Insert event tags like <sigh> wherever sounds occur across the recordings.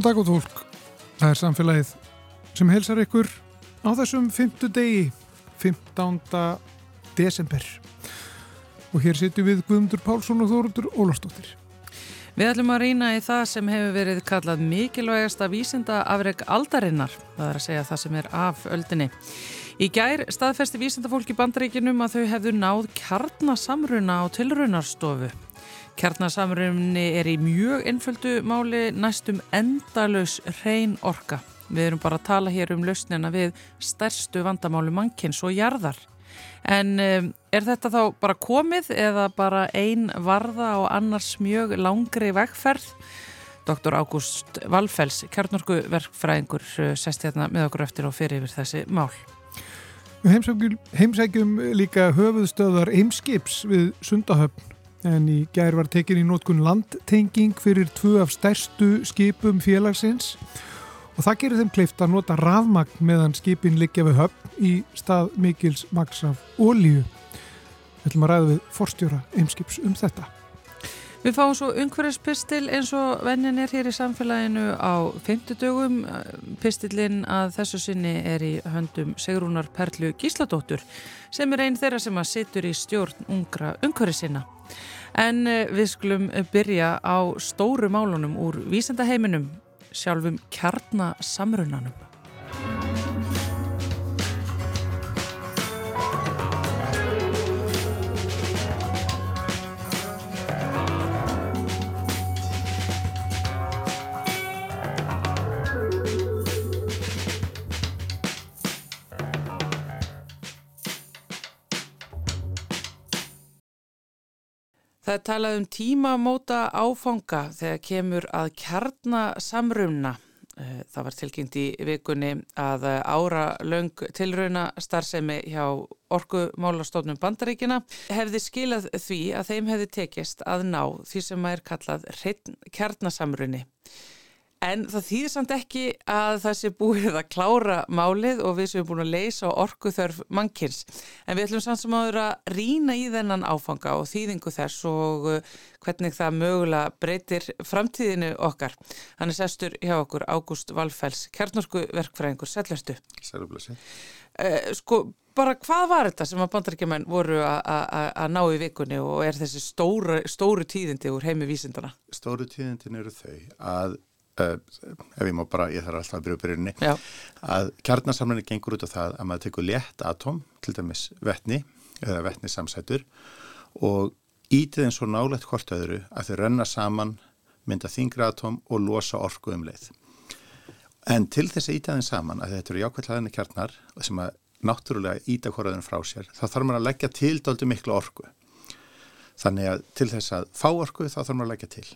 Góðan dag og tólk. Það er samfélagið sem helsar ykkur á þessum 5. degi, 15. desember. Og hér sitjum við Guðmundur Pálsson og Þórundur Ólafsdóttir. Við ætlum að rýna í það sem hefur verið kallað mikilvægasta vísinda afreg aldarinnar, það er að segja það sem er af öldinni. Í gær staðfesti vísindafólk í bandaríkinum að þau hefðu náð kjarnasamruna á tilrunarstofu. Kjarnasamrunni er í mjög einföldu máli næstum endalus reyn orka. Við erum bara að tala hér um lausnina við stærstu vandamáli mannkins og jarðar. En um, er þetta þá bara komið eða bara ein varða og annars mjög langri vegferð? Dr. Ágúst Valfells, kjarnorku verkfræðingur, sest hérna með okkur eftir og fyrir yfir þessi mál. Við heimsækjum, líka höfuðstöðar Eimskips við Sundahöfn en í gær var tekin í nótkun landtenging fyrir tvu af stærstu skipum félagsins og það gerir þeim kleift að nota rafmagn meðan skipin liggja við höfn í stað mikils maks af ólíu. Við ætlum að ræða við forstjóra Eimskips um þetta. Við fáum svo umhverfispistil eins og vennin er hér í samfélaginu á fymtudögum. Pistillin að þessu sinni er í höndum Sigrúnar Perlu Gísladóttur sem er einn þeirra sem að situr í stjórn ungra umhverfisina. En eh, við skulum byrja á stóru málunum úr vísendaheiminum, sjálfum kjarnasamrunanum. Það er talað um tímamóta áfanga þegar kemur að kjarnasamruna. Eh, það var tilkynnt í vikunni að ára löng tilrauna starfsemi hjá orkumálastofnum bandaríkina hefði skilað því að þeim hefði tekist að ná því sem er kallað kjarnasamruni. En það þýðir samt ekki að það sé búið að klára málið og við séum búin að leysa orkuþörf mannkins. En við ætlum samt sem áður að rína í þennan áfanga og þýðingu þess og uh, hvernig það mögulega breytir framtíðinu okkar. Hann er sestur hjá okkur Ágúst Valfells, kjarnorsku verkfræðingur. Sælverstu. Sælverstu. Uh, sko, bara hvað var þetta sem að bandarækjumenn voru að ná í vikunni og er þessi stóru, stóru tíðindi úr heimi vísindana? Stóru tíðindin eru þau að ef ég má bara, ég þarf alltaf að byrja upp í rauninni, að kjarnasamlinni gengur út á það að maður tekur létt atóm, til dæmis vettni eða vettni samsætur og ítið eins og nálegt hvort öðru að þau renna saman, mynda þingra atóm og losa orku um leið. En til þess að ítið þeim saman, að þetta eru jákvæðlaðinni kjarnar sem að náttúrulega íta hvoraðinu frá sér, þá þarf maður að leggja til dálta miklu orku. Þannig að til þess að fá orku þá þarf maður að leggja til.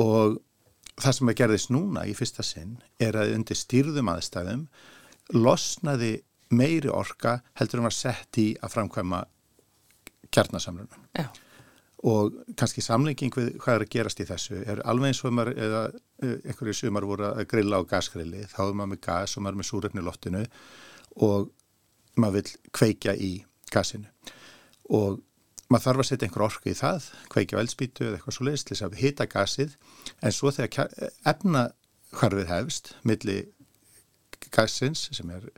Og það sem að gerðist núna í fyrsta sinn er að undir stýrðum aðstæðum losnaði meiri orka heldur en var sett í að framkvæma kjarnasamlunum. Já. Og kannski samlinging við hvað er að gerast í þessu er alveg eins og maður, eða einhverju sumar voru að grilla á gasgrilli, þá er maður með gas og maður með súrefni loftinu og maður vil kveikja í gasinu. Og maður þarf að setja einhver orku í það, kveikja veldspítu eða eitthvað svo leiðist til þess að hita gasið en svo þegar efna hvarfið hefst milli gasins sem er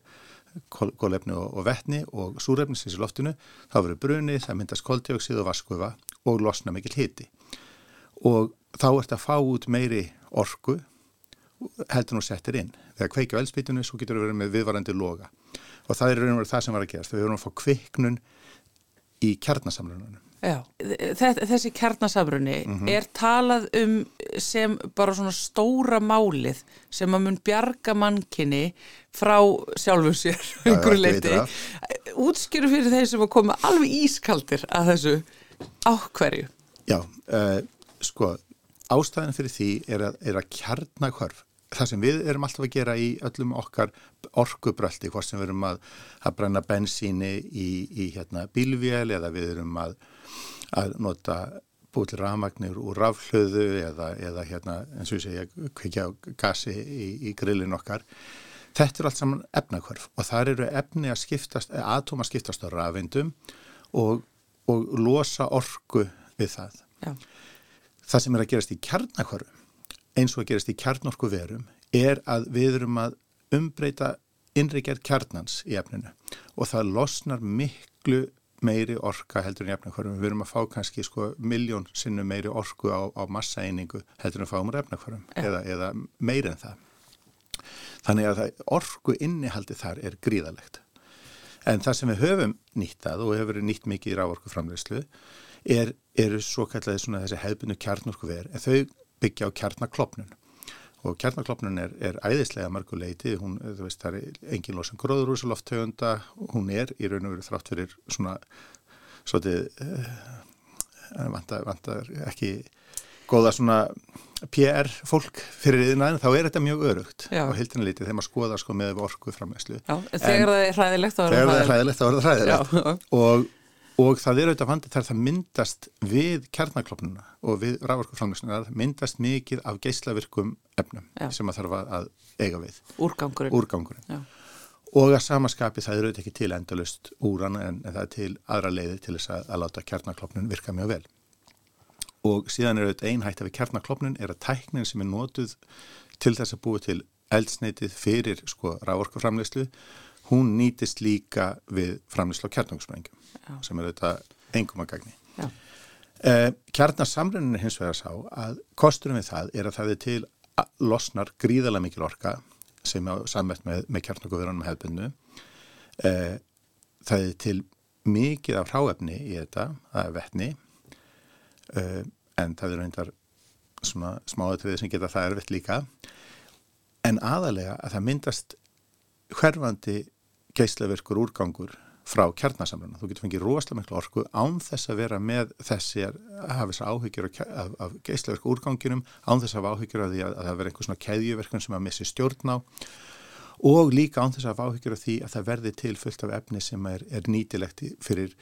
kólefni og, og vettni og súrefnisins í loftinu, þá verður bruni, það myndast koldjóksið og vaskufa og losna mikil hiti og þá ert að fá út meiri orku heldur nú settir inn. Þegar kveikja veldspítunu svo getur við verið með viðvarandi loga og það er raun og verið það sem var að gerast. Við verðum að fá kviknun í kjarnasamrununum. Já, þessi kjarnasamrunni mm -hmm. er talað um sem bara svona stóra málið sem að mun bjarga mannkinni frá sjálfum sér einhverju leiti. Útskjöru fyrir þeir sem að koma alveg ískaldir að þessu áhverju. Já, uh, sko, ástæðin fyrir því er að, er að kjarnakvarf það sem við erum alltaf að gera í öllum okkar orkubröldi, hvort sem við erum að, að brenna bensíni í, í hérna, bílvél eða við erum að, að nota búið rafmagnir úr rafhlöðu eða, eða hérna, eins og ég segja, kveikja gasi í, í grillin okkar. Þetta er allt saman efnakvörf og þar eru efni að skiptast, atóm að skiptast á rafindum og, og losa orku við það. Já. Það sem er að gerast í kjarnakvörfum eins og gerast í kjarnorku verum er að við erum að umbreyta innrigjart kjarnans í efninu og það losnar miklu meiri orka heldur en efnakvarum. Við erum að fá kannski sko miljón sinnum meiri orku á, á massaeiningu heldur en fáum úr efnakvarum ja. eða, eða meiri en það. Þannig að það, orku innihaldi þar er gríðalegt. En það sem við höfum nýttað og hefur verið nýtt mikið í rávorku framleyslu er, eru svo kallið þessi hefðbundu kjarnorku verð en þau byggja á kjarnaklopnun og kjarnaklopnun er, er æðislega marguleiti, hún, þú veist, það er engin losan gróðurúsaloftöfunda, hún er í raun og veru þrátt fyrir svona svolítið uh, vantar, vantar ekki góða svona PR fólk fyrir yðnaðin, þá er þetta mjög örugt Já. og hildina lítið þegar maður skoðar sko með orku framlegslu. Já, þegar það er hræðilegt þá er það hræðilegt. Þegar það er hræðilegt og og það er auðvitað vandi þar það myndast við kjarnaklopnuna og við rávorkuframlösnuna myndast mikið af geyslavirkum efnum Já. sem að þarf að eiga við Úrgangurinn, Úrgangurinn. og að samaskapi það er auðvitað ekki til endalust úran en, en það er til aðra leiði til þess að, að láta kjarnaklopnun virka mjög vel og síðan er auðvitað einhægt af kjarnaklopnun er að tæknin sem er nótuð til þess að búa til eldsneitið fyrir sko rávorkuframlöslu hún nýtist líka við framlýslu á kjarnungssprengjum sem er þetta engum að gagni. Eh, Kjarnarsamruninu hins vegar sá að kosturum við það er að það er til losnar gríðarlega mikil orka sem er sammett með, með kjarnarkuðurunum hefðbundu. Eh, það er til mikið af hráefni í þetta, það er vettni eh, en það er reyndar svona smáatriði sem geta það erfitt líka en aðalega að það myndast hverfandi geyslaverkur úrgangur frá kjarnasamluna. Þú getur fengið rosalega miklu orku án þess að vera með þessi að hafa þess áhyggjur af, af geyslaverku úrganginum, án þess að hafa áhyggjur af því að, að það verði einhvers svona keðjuverkun sem að missi stjórn á og líka án þess að hafa áhyggjur af því að það verði til fullt af efni sem er, er nýtilegt fyrir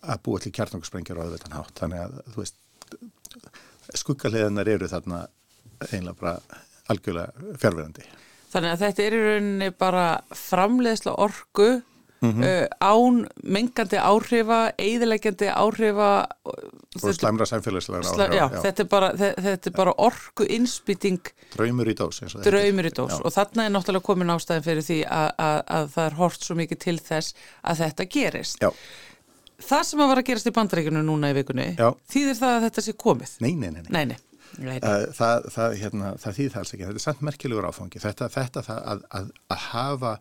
að búa til kjarnangursprengjar á öðvöldan hátt. Þannig að þú veist, skuggarleðanar eru þarna einlega bara algjörlega fjárverðandi. Þannig að þetta er í rauninni bara framleiðsla orgu mm -hmm. uh, án mengandi áhrifa, eiðilegjandi áhrifa og slæmra samfélagslega áhrifa. Já, já. Þetta, er bara, þetta er bara orgu innspýting Draumur í dós. Draumur í dós já. og þarna er náttúrulega komin ástæðin fyrir því að, að, að það er hort svo mikið til þess að þetta gerist. Já. Það sem að var að gerast í bandaríkinu núna í vikunni, þýðir það að þetta sé komið? Nei, nei, nei. nei, nei. Uh, það, það, hérna, það þýð það alls ekki, þetta er samt merkilegur áfangi. Þetta, þetta það að, að, að hafa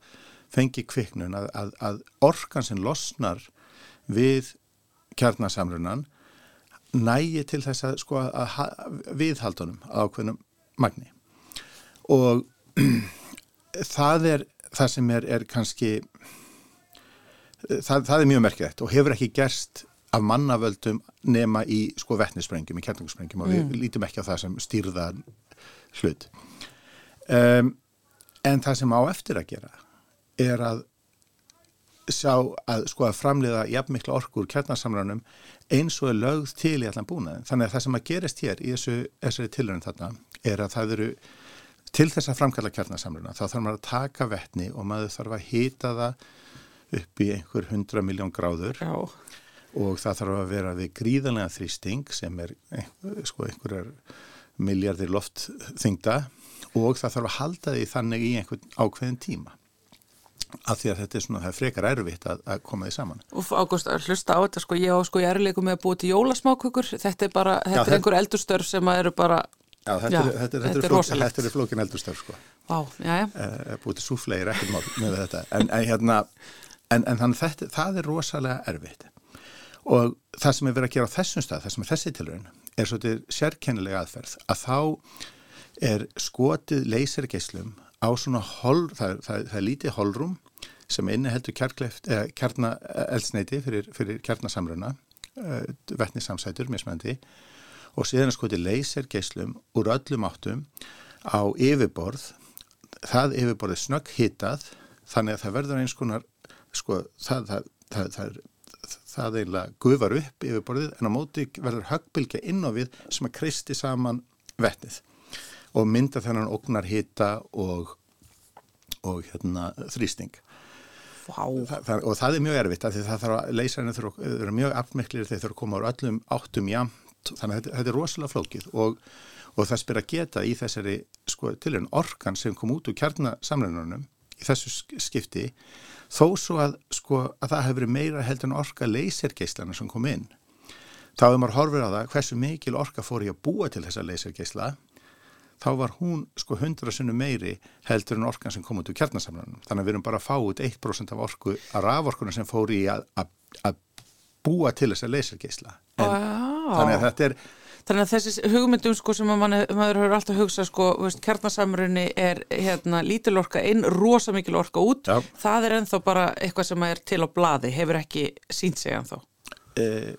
fengi kviknun að, að orkan sem losnar við kjarnasamrunan nægi til þess að sko að viðhaldunum ákveðnum magni. Og <clears throat> það er það sem er, er kannski það, það er mjög merkilegt og hefur ekki gerst af mannavöldum nema í sko vettnissprengjum, í kjartningssprengjum og mm. við lítum ekki á það sem stýrðan hlut. Um, en það sem á eftir að gera er að sjá að sko að framleiða jafnmikla orkur kjartnarsamrænum eins og er lögð til í allan búnaðin. Þannig að það sem að gerist hér í þessu, þessari tilhörun þarna er að það eru til þess að framkalla kjartnarsamræna þá þarf maður að taka vettni og maður þarf að hýta það upp í einhver hundra miljón gráður Já og það þarf að vera við gríðanlega þrýsting sem er sko, einhverjar miljardir loftþingda og það þarf að halda því þannig í einhvern ákveðin tíma. Af því að þetta er svona, það er frekar erfitt að, að koma því saman. Úf, Ágúst, hlusta á þetta, sko, ég á sko, ég er leikum með að búið til jólasmákukur, þetta er bara, þetta já, er einhver eldurstörf sem að eru bara Já, þetta, já, er, þetta, þetta, er, flók, þetta er flókin eldurstörf, sko. Uh, búið til súflegir ekkert mál með þetta, en, en hérna, en, en þetta, það er rosalega erfitt og það sem er verið að gera á þessum stað, það sem er þessi tilraun er svolítið sérkennilega aðferð að þá er skotið leysergeislum á svona hol, það, það, það er lítið holrum sem inni heldur kjarnaelsneiti fyrir, fyrir kjarnasamruna uh, vettnisamsætur, mismændi og síðan er skotið leysergeislum úr öllum áttum á yfirborð. Það yfirborð er snögg hitað þannig að það verður eins konar sko, það, það, það er það eiginlega gufar upp yfir borðið en á móti verður höggbylgja inn á við sem að kristi saman vettið og mynda þennan ógnar hita og, og hérna, þrýsting. Þa, það, og það er mjög erfitt að það þarf að leysa henni þau eru mjög afmiklir þeir þurfa að koma á öllum áttum jamt þannig að þetta, þetta er rosalega flókið og, og það spyr að geta í þessari sko, tilhörun orkan sem kom út úr kjarnasamlununum í þessu skipti þó svo að, sko, að það hefur verið meira heldur en orka leysergeislana sem kom inn þá hefur maður horfið á það hversu mikil orka fór í að búa til þessa leysergeisla þá var hún sko hundra sunnu meiri heldur en orkan sem kom út úr kjarnasamlunum þannig að við erum bara að fá út 1% af orku að raforkuna sem fór í að, að, að búa til þessa leysergeisla þannig að þetta er Þannig að þessi hugmyndum sko sem man, maður hefur alltaf hugsað sko, kjarnasamrunni er hérna lítil orka inn, rosa mikil orka út, Já. það er ennþá bara eitthvað sem er til á bladi, hefur ekki sínt sig ennþá. Eh,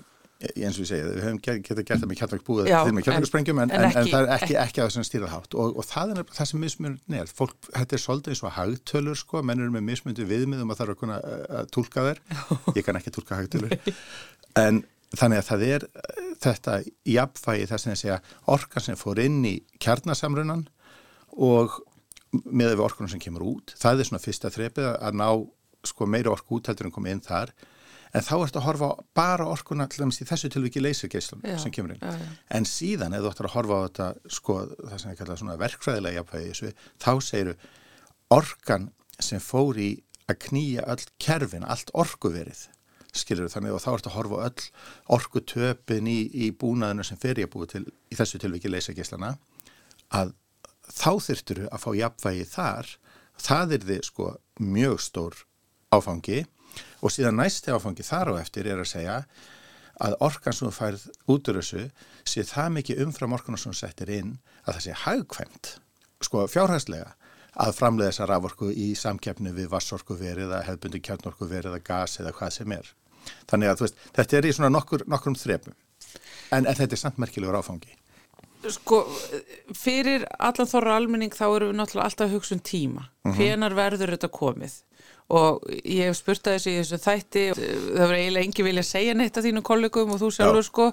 eins og ég segja, við hefum getið gert það með kjarnarkbúið til með kjarnarsprengjum en, en, en, en það er ekki, ekki. að þessum stýrað hátt. Og, og það er það sem mismunum er, fólk, þetta er svolítið eins og hagtölur sko, menn eru með mismundi viðmiðum að það eru að kunna að tólka þér, <laughs> ég kann ekki tólka hagtölur, <laughs> en þannig að það er þetta jafnfægi þess að segja orkan sem fór inn í kjarnasamrunan og með við orkunum sem kemur út, það er svona fyrsta þrepið að ná sko meiri orku út heldur en komið inn þar en þá ertu að horfa bara orkuna til dæmis í þessu tilviki leysirgeislum sem kemur inn. Já, já. En síðan ef þú ættir að horfa á þetta, sko, það sem ég kalla svona verkfræðilega jafnvægi þessu, þá segiru orkan sem fór í að knýja öll kerfin, allt orkuverið, skilur þannig og þá ertu að horfa öll orkutöpin í, í búnaðinu sem fer ég að búa til í þessu tilviki leysirgeislana, að þá þurftur að fá jafnvægi þar, það er þið sko mjög stór áfangi. Og síðan næsti áfangi þar á eftir er að segja að orkan sem færð út úr þessu sé það mikið umfram orkana sem settir inn að það sé hagkvæmt. Sko fjárhæslega að framlega þessa raforku í samkjafni við vassorku verið eða hefðbundi kjarnorku verið eða gas eða hvað sem er. Þannig að veist, þetta er í svona nokkur, nokkur um þrepum en, en þetta er samt merkilegur áfangi. Sko, fyrir allan þorra almenning þá eru við náttúrulega alltaf að hugsa um tíma. Mm -hmm. Hvenar verður þetta komið? og ég hef spurt að þessu í þessu þætti það verður eiginlega engi vilja segja neitt af þínu kollegum og þú sjálfur sko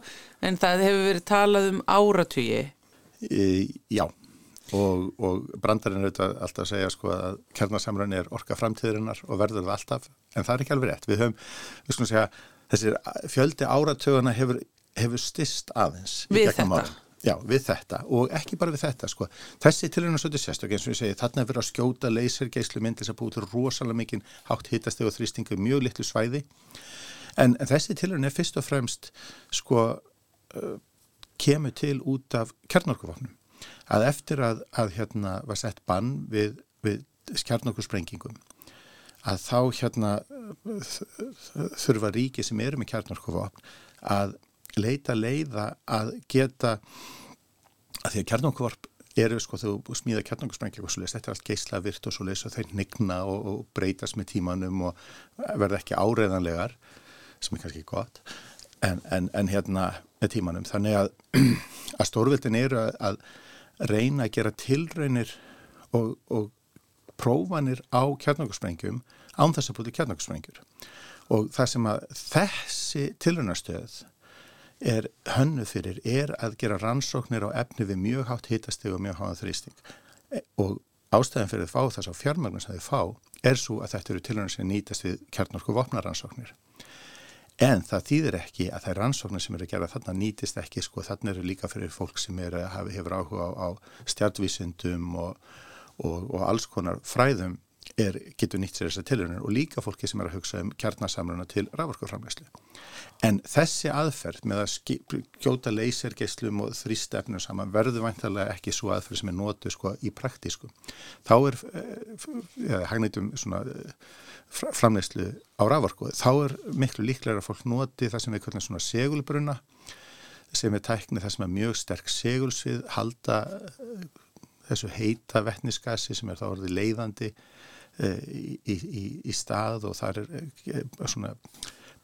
en það hefur verið talað um áratugji e, Já og, og brandarinn er auðvitað alltaf að segja sko að kjarnasamröðin er orka framtíðurinnar og verður það alltaf en það er ekki alveg rétt við höfum, við skulum segja þessir fjöldi áratugana hefur, hefur stist aðeins Við þetta? Ára. Já, við þetta og ekki bara við þetta sko. Þessi tilhörna svolítið sérstök eins og ég segi þarna er verið að skjóta leysergeislu myndis að búið til rosalega mikinn hátt hittasteg og þrýstingu mjög litlu svæði en, en þessi tilhörna er fyrst og fremst sko uh, kemur til út af kjarnorkuvapnum að eftir að, að hérna var sett bann við, við kjarnorkusprengingum að þá hérna þurfa ríki sem eru með kjarnorkuvapn að leita leiða að geta að því að kjarnangvarp eru sko þú smíða kjarnangvarsprengja og svo leiðist, þetta er allt geysla virt og svo leiðist og þeir nigna og, og breytast með tímanum og verða ekki áreðanlegar sem er kannski gott en, en, en hérna með tímanum. Þannig að, <clears throat> að stórvildin eru að reyna að gera tilraunir og, og prófanir á kjarnangvarsprengjum án þess að búti kjarnangvarsprengjur og það sem að þessi tilraunastöð er hönnu fyrir er að gera rannsóknir á efni við mjög hátt hittasteg og mjög hátt þrýsting. E, og ástæðan fyrir að fá þess á fjármagnum sem þið fá er svo að þetta eru tilhörnum sem nýtast við kjarnorku vopnarannsóknir en það þýðir ekki að það er rannsóknir sem eru að gera þarna nýtist ekki sko. Þarna eru líka fyrir fólk sem er, hefur áhuga á, á stjartvísindum og, og, og alls konar fræðum er, getur nýtt sér þessar tilhörnir og líka fólki sem er að hugsa um kjarnasamruna til raforkuframlegslu. En þessi aðferð með að gjóta leysergeislum og þrýstefnum saman verður vantarlega ekki svo aðferð sem er nótu sko í praktísku. Þá er ja, hagnætum svona framlegslu á raforku. Þá er miklu líklega að fólk noti það sem við kallum svona segulbruna sem er tæknið það sem er mjög sterk segulsvið halda þessu heita vettniskassi sem er þá orðið leiðandi Eh, í, í, í stað og það er eh, svona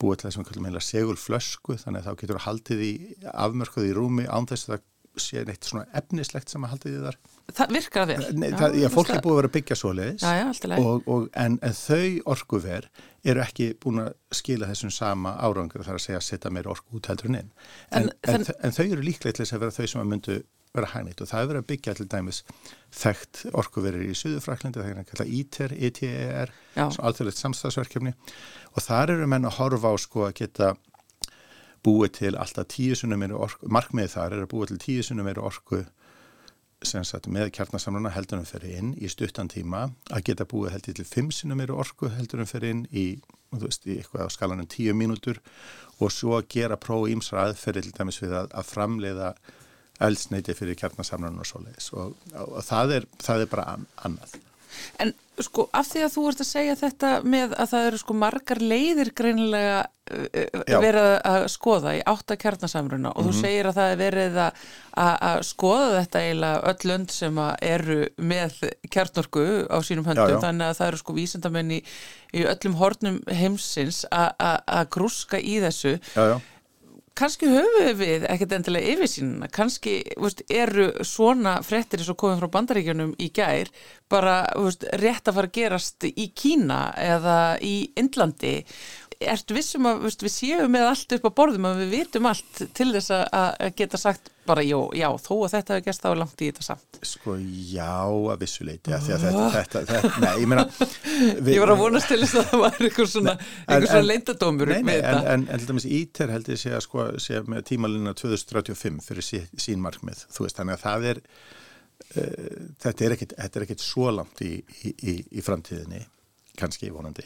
búið til það sem við kallum segulflösku þannig að þá getur það haldið í afmörkuð í rúmi án þess að það sé neitt svona efnislegt sem að haldið í þar. Það virkar vel. Nei, það, Já, fólk er búið að vera að byggja svo leiðis en, en þau orkuver eru ekki búin að skila þessum sama árangur þar að segja að setja meira orku út heldur en inn. En, en, en þau eru líklega til þess að vera þau sem að myndu vera hægnit og það er verið að byggja til dæmis þekkt orkuverið í Suðufraklandi, það er að kalla ITER, ITER, svona alþjóðlegt samstagsverkefni og þar eru menn að horfa á sko að geta búið til alltaf tíu sunnum meiri orku, markmiðið þar er að búið til tíu sunnum meiri orku sagt, með kjarnasamluna heldur um fyrir inn í stuttan tíma að geta búið heldur til fimm sinum eru orku heldur um fyrir inn í, veist, í eitthvað á skalanum tíu mínútur og svo að gera próf ímsra aðferði til dæmis við að, að framleiða eldsneiti fyrir kjarnasamlunum og svo leiðis og, og, og það, er, það er bara annað. En sko af því að þú ert að segja þetta með að það eru sko margar leiðir greinilega uh, verið að skoða í átta kjarnasamruna og mm -hmm. þú mhm. segir að það er verið að, að skoða þetta eiginlega öll lönd sem eru með kjarnorku á sínum höndum já, já. þannig að það eru sko vísendamenn í, í öllum hornum heimsins að grúska í þessu. Já, já kannski höfum við ekkert endilega yfirsýnuna, kannski veist, eru svona frettir eins og komið frá bandaríkjunum í gær bara veist, rétt að fara að gerast í Kína eða í Indlandi ertu vissum að veist, við séum með allt upp á borðum að við vitum allt til þess að geta sagt bara já, já þó að þetta hefur gæst á langt í þetta samt. Sko já að vissuleiti að að þetta, þetta, þetta, nei, ég meina Ég var að vonast til þess að það var einhver svona, svona leindadómur Nei, nei, en, en, en til dæmis íter held ég sé að sko sé með tímalina 2035 fyrir sí, sín markmið, þú veist, þannig að það er uh, þetta er ekkit svo langt í, í, í, í framtíðinni kannski vonandi.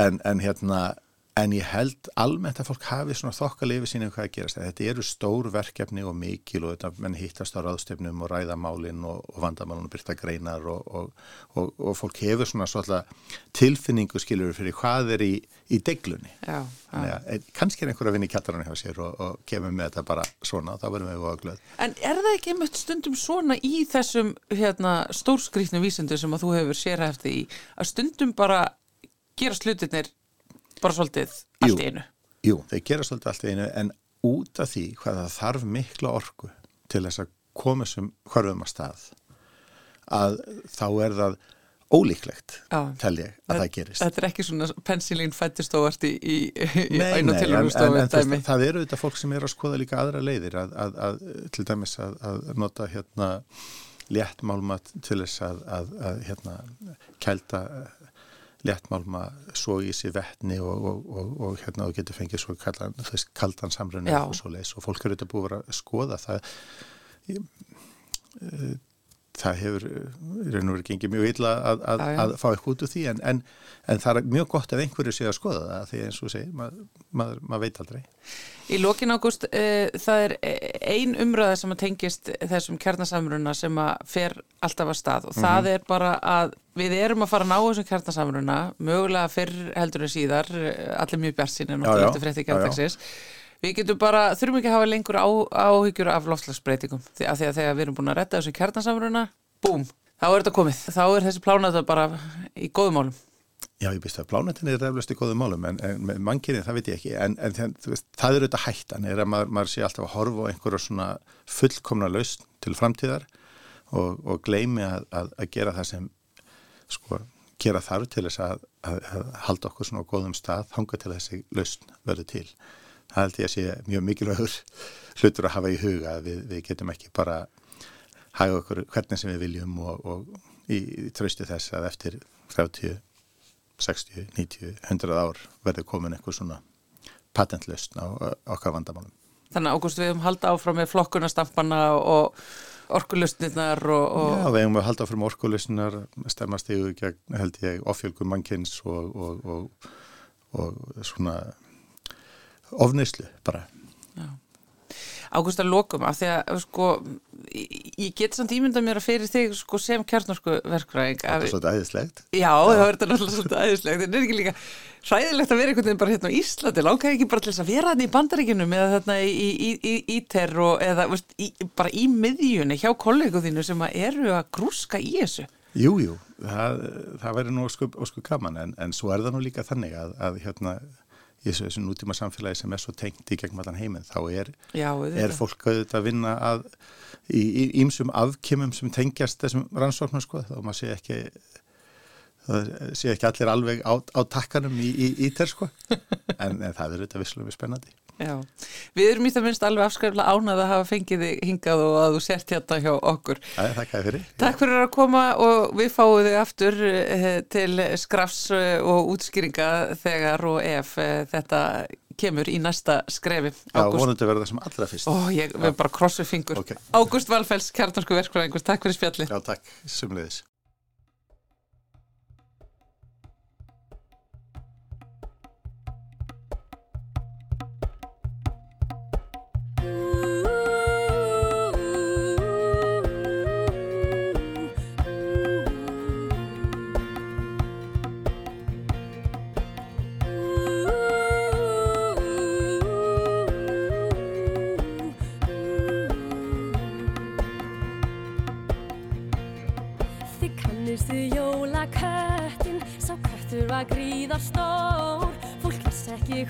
En, en hérna En ég held almennt að fólk hafi svona þokkalið sín um hvað að gerast. Þetta eru stór verkefni og mikil og þetta menn hittast á ráðstefnum og ræðamálinn og, og vandamálinn og byrta greinar og, og, og fólk hefur svona svona tilfinningu skiljur fyrir hvað er í, í deglunni. Já, já. Ja, kannski er einhver að vinna í kjallarinn hjá sér og kemur með þetta bara svona og þá verðum við glöð. En er það ekki einmitt stundum svona í þessum hérna, stórskrítnu vísendu sem að þú hefur sérhæfti í að stundum bara gera slutinir bara svolítið allt í einu. Jú, þeir gera svolítið allt í einu en út af því hvað það þarf mikla orku til þess að koma sem hverfum að stað að þá er það ólíklegt, tel ég, að það gerist. Þetta er ekki svona pensilín fættistóvart í, í, í nei, en, en það, það eru þetta fólk sem er að skoða líka aðra leiðir að, að, að, til dæmis að nota hérna léttmálmat til þess að hérna kælta léttmálma svo í sér vettni og, og, og, og hérna þú getur fengið svo kaldan, kaldan samrunni og svo leis og fólk eru þetta búið að skoða það það hefur reynur verið gengið mjög illa að, að, já, já. að fá eitthvað út úr því en, en, en það er mjög gott ef einhverju sé að skoða það því eins og segir, maður, maður, maður veit aldrei Í lókin ágúst uh, það er ein umröða sem að tengist þessum kjarnasamruna sem að fer alltaf að stað og mm -hmm. það er bara að við erum að fara að ná þessum kjarnasamruna mögulega fyrr heldur en síðar allir mjög bjart sín en okkur eftir frétti kjartaksins Við getum bara, þurfum ekki að hafa lengur á, áhyggjur af loftslagsbreytingum því að, þegar við erum búin að retta þessu kjarnasamruna, búm, þá er þetta komið. Þá er þessi plánata bara í góðum málum. Já, ég býst að plánatin er reyflust í góðum málum en, en með mannkynni það veit ég ekki en, en veist, það er auðvitað hættan er að maður, maður sé alltaf að horfa á einhverja svona fullkomna laust til framtíðar og, og gleimi að, að, að gera það sem sko, gera þarf til þess að, að halda okkur svona á góðum stað, hanga til þessi laust verður til það held ég að sé mjög mikilvægur hlutur að hafa í huga við, við getum ekki bara hafa okkur hvernig sem við viljum og, og í, í tröstu þess að eftir 30, 60, 90, 100 ár verður komin eitthvað svona patentlust á okkar vandamálum. Þannig að ágúst við höfum halda áfram með flokkunastampana og orkulustinnar og, og... Já, við höfum halda áfram orkulustinnar stemmast í held ég ofjölgum mannkynns og, og, og svona ofneyslu bara. Ágúst að lokum af því að sko ég get samt ímynda mér að fyrir þig sko, sem kjarnorsku verkfræðing Það er svolítið æðislegt. Já, það verður náttúrulega svolítið æðislegt en er ekki líka hræðilegt að vera einhvern veginn bara hérna á Íslandi? Langar ekki bara til þess að vera hérna í bandaríkinum eða þarna í, í, í, í terro eða veist, bara í miðjunni hjá kollegu þínu sem að eru að grúska í þessu? Jújú, jú, það, það verður nú sko, sko gaman en, en svo er það nú líka þannig að, að hérna í þessu nútíma samfélagi sem er svo tengt í gegnum allan heiminn þá er, Já, er fólk auðvitað að vinna að í ímsum afkymum sem tengjast þessum rannsóknum sko þá maður sé ekki það sé ekki allir alveg á, á takkanum í, í, í þér sko. <laughs> En, en það er auðvitað visslega spennandi Já, við erum í það minnst alveg afskræfla ánað að hafa fengið þig hingað og að þú sért hérna hjá okkur. Er þakkaði fyrir. Takk fyrir að koma og við fáum þig aftur eh, til skrafs eh, og útskýringa þegar og ef eh, þetta kemur í næsta skrefi. Já, vonandi verða það sem allra fyrst. Ó, ég verð bara krossu fingur okay. Ágúst Valfells, kjartansku verkfræðingur, takk fyrir spjalli Já, takk, sumleðis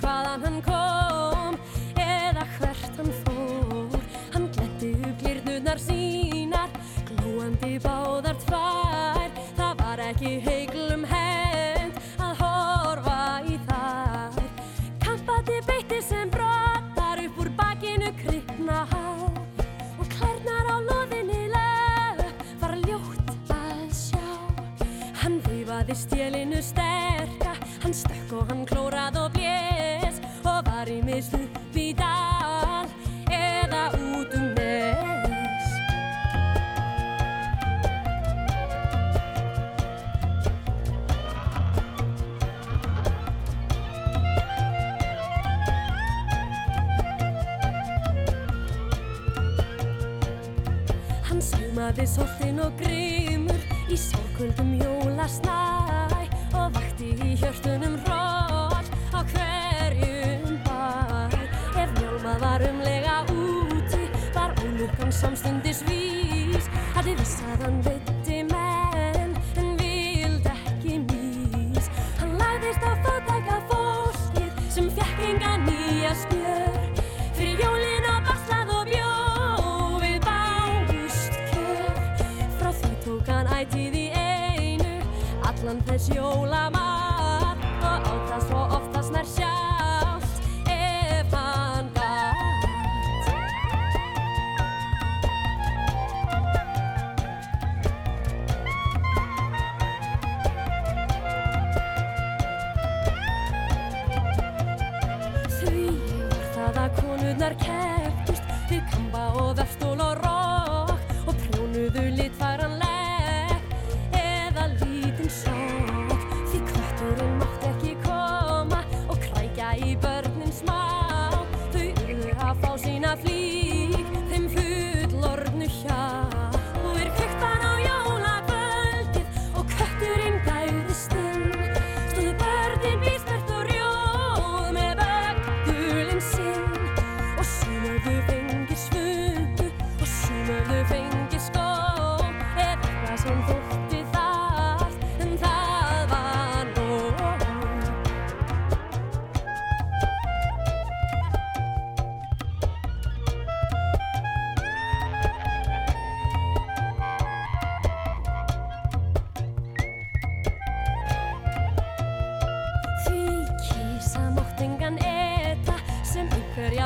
hvaðan hann kom eða hvert hann fór. Hann gletti upp glirnunar sínar glóandi báðar tvær. Það var ekki heiklum hend að horfa í þær. Kampati beitti sem brottar upp úr bakinu krypna há. Og klærnar á loðinni lög var ljótt að sjá. Hann vifaði stjelinu sterka hann stökk og hann klóði Báði sóttinn og grímur í sárkvöldum jólasnæ og vakti í hjörtunum róll á hverjum bæ. Ef hjálma var umlega úti var ólugan samstundis vís að þið vissaðan veit Chiều!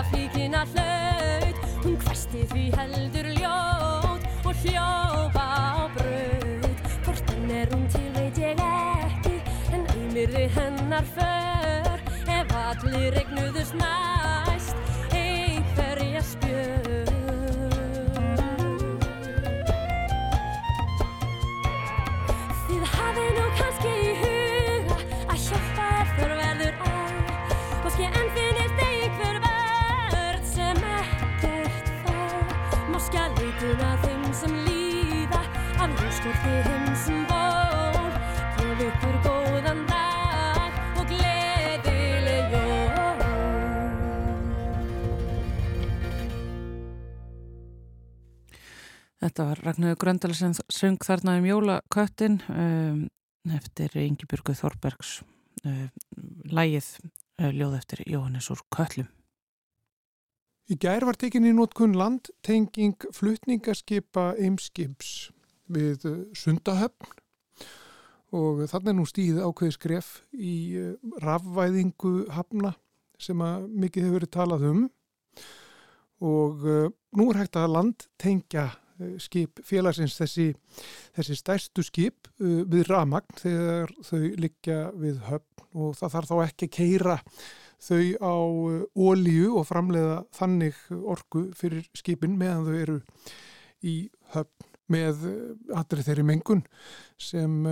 þegar flíkina hlaut Hún hversti því heldur ljót og hljópa á braut. Hvort hann er hún til veit ég ekki en auðmirði hennar för. Ef allir regnuðu snart Þetta var Ragnarður Gröndal sem söng þarna um jólaköttin um, eftir Ingi Björgu Þorbergs um, lægið uh, ljóð eftir Jóhannes úr Köllum. Í gær var tekinni nótkun landtenging flutningaskipa Eimskips við uh, Sundahöfn. Og þannig er nú stíð ákveði skref í uh, rafvæðingu hafna sem að mikið hefur verið talað um. Og uh, nú er hægt að landtengja Eh, skip félagsins þessi, þessi stærstu skip við ramagn þegar þau liggja við höfn. Og það þarf þá ekki að keira þau á ólíu og framleiða þannig orku fyrir skipin meðan þau eru í höfn með allri þeirri mengun sem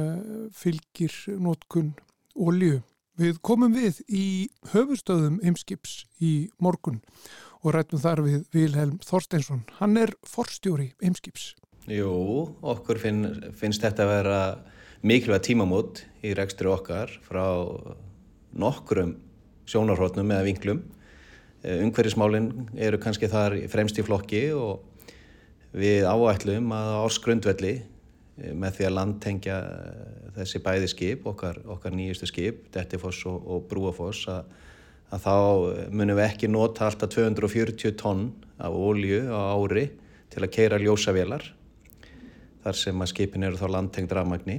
fylgir nótkun ólíu. Við komum við í höfustöðum heimskips í morgun og rættum þar við Vilhelm Þorsteinsson. Hann er forstjóri heimskips. Jú, okkur finn, finnst þetta að vera mikilvæg tímamót í rekstri okkar frá nokkrum sjónarhóttnum eða vinklum. Eh, Ungverðismálinn eru kannski þar fremst í flokki og við áætlum að áskrundvelli eh, með því að landtengja eh, þessi bæði skip, okkar, okkar nýjustu skip, Dettifoss og, og Brúafoss, að, að þá munum við ekki nota alltaf 240 tonn af ólju á ári til að keira ljósavélar þar sem að skipin eru þá landtengd rafmagni.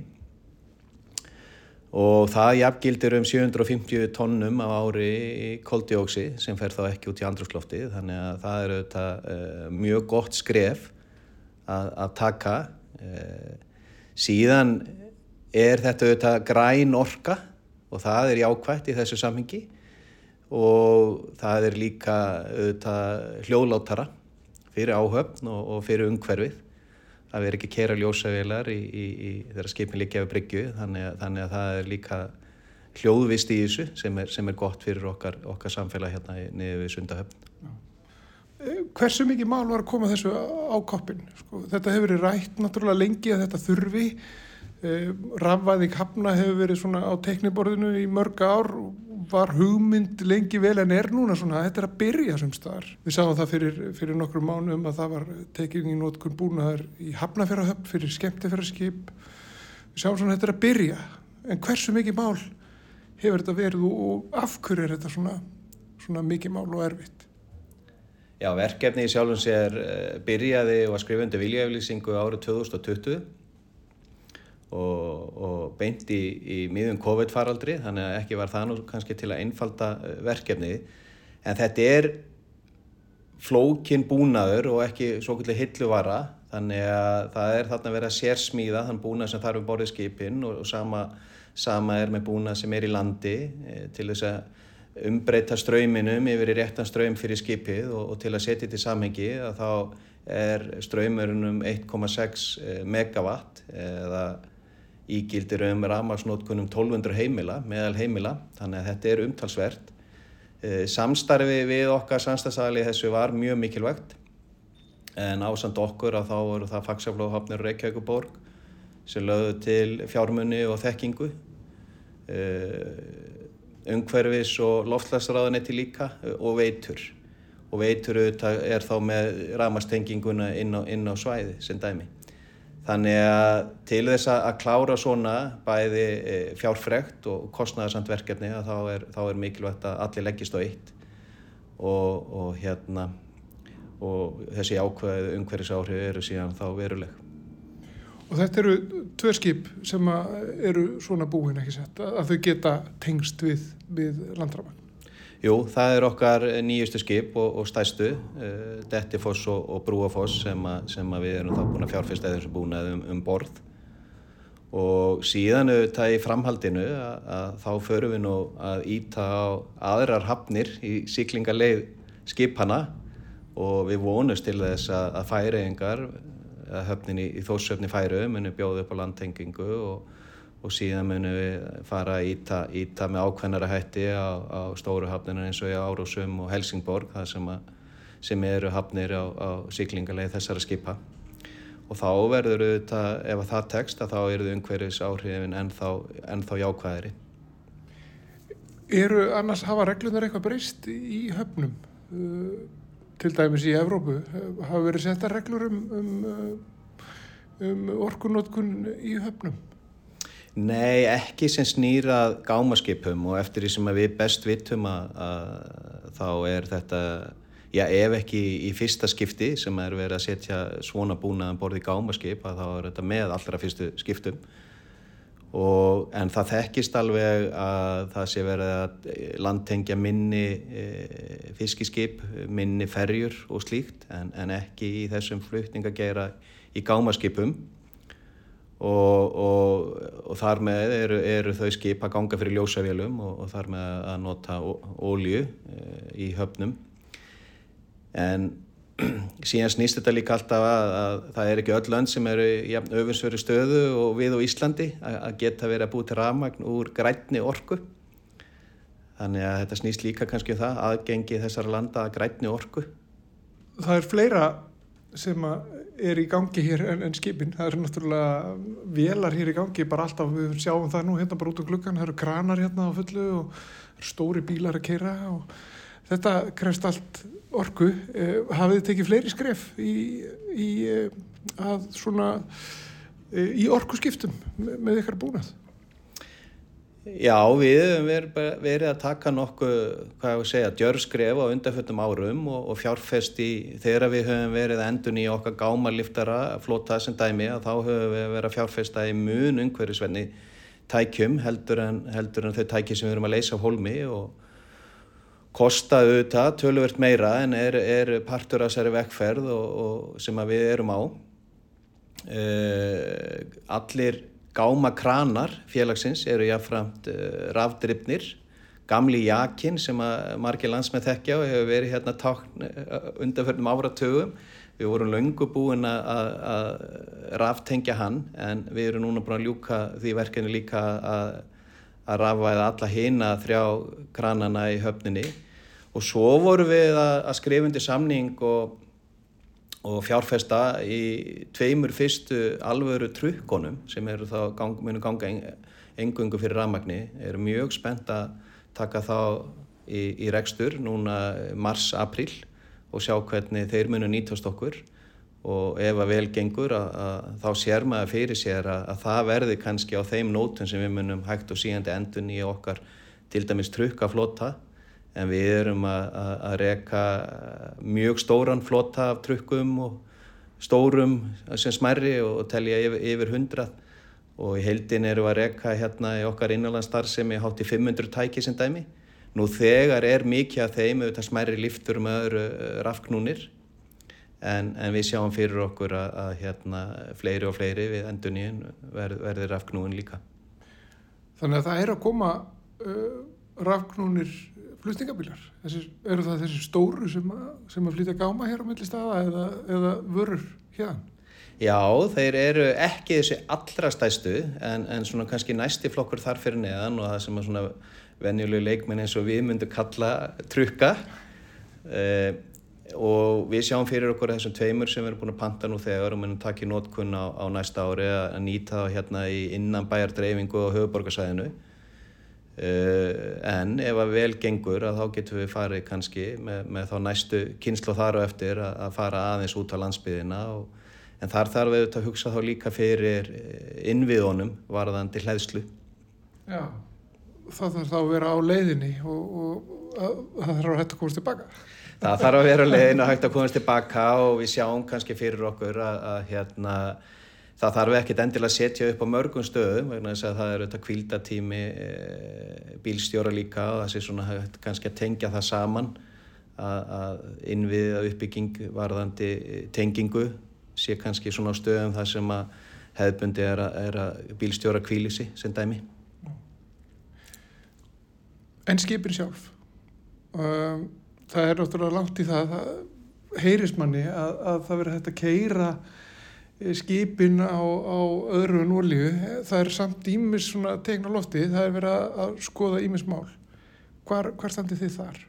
Og það jafngildir um 750 tonnum á ári koldjóksi sem fer þá ekki út í andrúsklofti þannig að það er auðvitað uh, mjög gott skref að, að taka uh, síðan er þetta auðvitað græn orka og það er jákvægt í þessu samhengi og það er líka auðvitað hljóðlátara fyrir áhöfn og, og fyrir umhverfið að vera ekki kera ljósavélar í, í, í þeirra skipin líka af bryggju þannig, þannig að það er líka hljóðvist í þessu sem er, sem er gott fyrir okkar, okkar samfélag hérna niður við Sundahöfn. Hversu mikið mál var að koma þessu á koppin? Sko, þetta hefur verið rætt náttúrulega lengi að þetta þurfi. Eh, Rafvæðing hafna hefur verið svona á tekniborðinu í mörga ár var hugmynd lengi vel en er núna svona, þetta er að byrja sem staðar. Við sáum það fyrir, fyrir nokkru mánum að það var tekinn í nótkun búnaðar í hafnafjörðahöfn fyrir skemmtifjörðarskip. Við sáum svona, þetta er að byrja. En hversu mikið mál hefur þetta verið og af hverju er þetta svona, svona mikið mál og erfitt? Já, verkefni í sjálfum sér eh, byrjaði og að skrifa undir viljaflýsingu árið 2020 og, og beint í, í miðjum COVID-faraldri þannig að ekki var það nú kannski til að einfalda eh, verkefni en þetta er flókin búnaður og ekki svo kvöldilega hilluvara þannig að það er þarna verið að sérsmíða þann búnað sem þarf um borðið skipin og, og sama, sama er með búnað sem er í landi e, til þess að umbreyta ströyminum yfir í réttan ströym fyrir skipið og, og til að setja þetta í samhengi að þá er ströymurinn um 1,6 eh, megawatt eða ígildir um rafmagsnótkunum 1200 heimila, meðal heimila, þannig að þetta er umtalsvert. Eh, samstarfi við okkar samstagsæli þessu var mjög mikilvægt. En ásand okkur að þá eru það fagsaflóðhafnir Reykjavíkuborg sem lögðu til fjármunni og þekkingu, eh, umhverfis og loftlagsraðanetti líka eh, og veitur. Og veitur er þá með rafmagstenginguna inn á, inn á svæði sem dæmi. Þannig að til þess að klára svona bæði e, fjárfrekt og kostnæðarsamt verkefni þá er, þá er mikilvægt að allir leggist á eitt og, og, hérna, og þessi ákveðið umhverfisáhrif eru síðan þá veruleg. Og þetta eru tvö skip sem eru svona búin ekki sett að þau geta tengst við, við landramann? Jú, það er okkar nýjustu skip og, og stæstu, uh, Dettifoss og, og Brúafoss sem, sem að við erum þá búin að fjárfesta eða þessu búin um, um borð og síðan auðvitað í framhaldinu að, að þá förum við nú að íta á aðrar hafnir í síklingarleið skipana og við vonumst til þess að, að færiðingar, að höfnin í, í þóssöfni færu muni bjóði upp á landtengingu og og síðan munum við fara að íta, íta með ákveðnara hætti á, á stóru hafninu eins og í Árosum og Helsingborg sem, að, sem eru hafnir á, á síklingarleið þessara skipa. Og þá verður þetta, ef það tekst þá eru þau umhverjus áhrifin ennþá, ennþá jákvæðiri Eru annars hafa reglunar eitthvað breyst í höfnum? Uh, til dæmis í Evrópu hafa verið setta reglur um, um, uh, um orkunótkun í höfnum? Nei, ekki sem snýrað gámaskipum og eftir því sem við best vitum að, þá er þetta, já ef ekki í fyrsta skipti sem er verið að setja svona búnaðan borði gámaskip að þá er þetta með allra fyrstu skiptum og, en það þekkist alveg að það sé verið að landtengja minni e, fiskiskip, minni ferjur og slíkt en, en ekki í þessum flutningageira í gámaskipum. Og, og, og þar með eru, eru þau skip að ganga fyrir ljósavélum og, þar með að nota ólju í höfnum. En síðan snýst þetta líka alltaf að, að það er ekki öll lönd sem eru í öfinsveru stöðu og við og Íslandi að, geta verið að búið til rafmagn úr grænni orku. Þannig að þetta snýst líka kannski um það aðgengi þessar landa að grænni orku. Það er fleira sem er í gangi hér en, en skipin, það eru náttúrulega velar hér í gangi bara alltaf, við sjáum það nú hérna bara út á gluggan, það eru kranar hérna á fullu og stóri bílar að keira og þetta krefst allt orku, eh, hafið þið tekið fleiri skref í, í eh, svona eh, í orku skiptum með, ykkar búnað? Já, við hefum verið að taka nokkuð, hvað ég vil segja, djörskref á undanfjöldum árum og, og fjárfest í, þegar við höfum verið endun í okkar gámarliftara flótað sem dæmi að þá höfum við verið að fjárfesta í mun umhverjusvenni tækjum heldur en, heldur en þau tæki sem við erum að leysa á hólmi og kostaðu þetta töluvert meira en er, er partur af þessari vekkferð og, og sem við erum á. Uh, allir gáma kranar félagsins eru jáfnframt uh, rafdryfnir gamli jakin sem að margir landsmenn þekkja og hefur verið hérna tákn uh, undanförnum áratögum við vorum löngu búin að ráftengja hann en við erum núna búin að ljúka því verkefni líka að að rafvæða alla hina þrjá kranana í höfninni. Og svo vorum við að, að skrifundi samning og og fjárfesta í tveimur fyrstu alvöru trukkonum sem eru þá gang, munu ganga engungu fyrir rafmagni. Eru mjög spennt að taka þá í, í rekstur núna mars-april og sjá hvernig þeir munu nýtast okkur og ef að vel gengur að, að þá sér maður fyrir sér að, að það verði kannski á þeim nótum sem við munum hægt og síðandi endun í okkar til dæmis trukkaflota. En við erum að, reyka mjög stóran flotta af trukkum og stórum sem smærri og telja yfir, yfir hundrað. Og í heildin eru að reyka hérna í okkar innanlandstar sem er hátt í 500 tæki sem dæmi. Nú þegar er mikið af þeim auðvitað smærri liftur með öðru eh, rafknúnir en, en við sjáum fyrir okkur að, að hérna fleiri og fleiri við enduníun verð, verði rafknúin líka. Þannig að það er að koma uh, rafknúnir flutningabílar? Eru það þessi stóru sem að, sem að flytja gáma hér á milli staða eða, eða vörur hérna? Já, þeir eru ekki þessi allra stæstu en, en svona kannski næsti flokkur þar fyrir neðan og það sem að svona venjulegu leikminn eins og við myndum kalla trukka eh, og við sjáum fyrir okkur þessum tveimur sem við erum búin að panta nú þegar og munum taka í nótkunn á, á næsta ári að nýta það hérna í innan bæjardreyfingu og höfuborgarsæðinu Uh, en ef að vel gengur að þá getum við farið kannski með, með þá næstu kynslu þar og eftir að, að fara aðeins út á landsbyðina og, en þar þarf við að hugsa þá líka fyrir eh, innviðunum varðandi hlæðslu Já, það þarf þá að vera á leiðinni og, og að, það þarf að hægt að komast tilbaka Það þarf að vera leiðinni að hægt að komast tilbaka og við sjáum kannski fyrir okkur að, að hérna Það þarf ekkert endilega að setja upp á mörgum stöðum vegna þess að það er auðvitað kvildatími e, bílstjóra líka og það sé svona kannski að tengja það saman að, að innviða uppbygging varðandi tengingu sé kannski svona á stöðum þar sem að hefðbundi er að, er að bílstjóra kvílisi sem dæmi. En skipin sjálf, um, það er náttúrulega langt í það, það heyrist manni að, að það verður hægt að keira skipin á, á öðru en olíu, það er samt ímis svona tegna lofti, það er verið að skoða ímis mál. Hvar, hvar standið þið þar?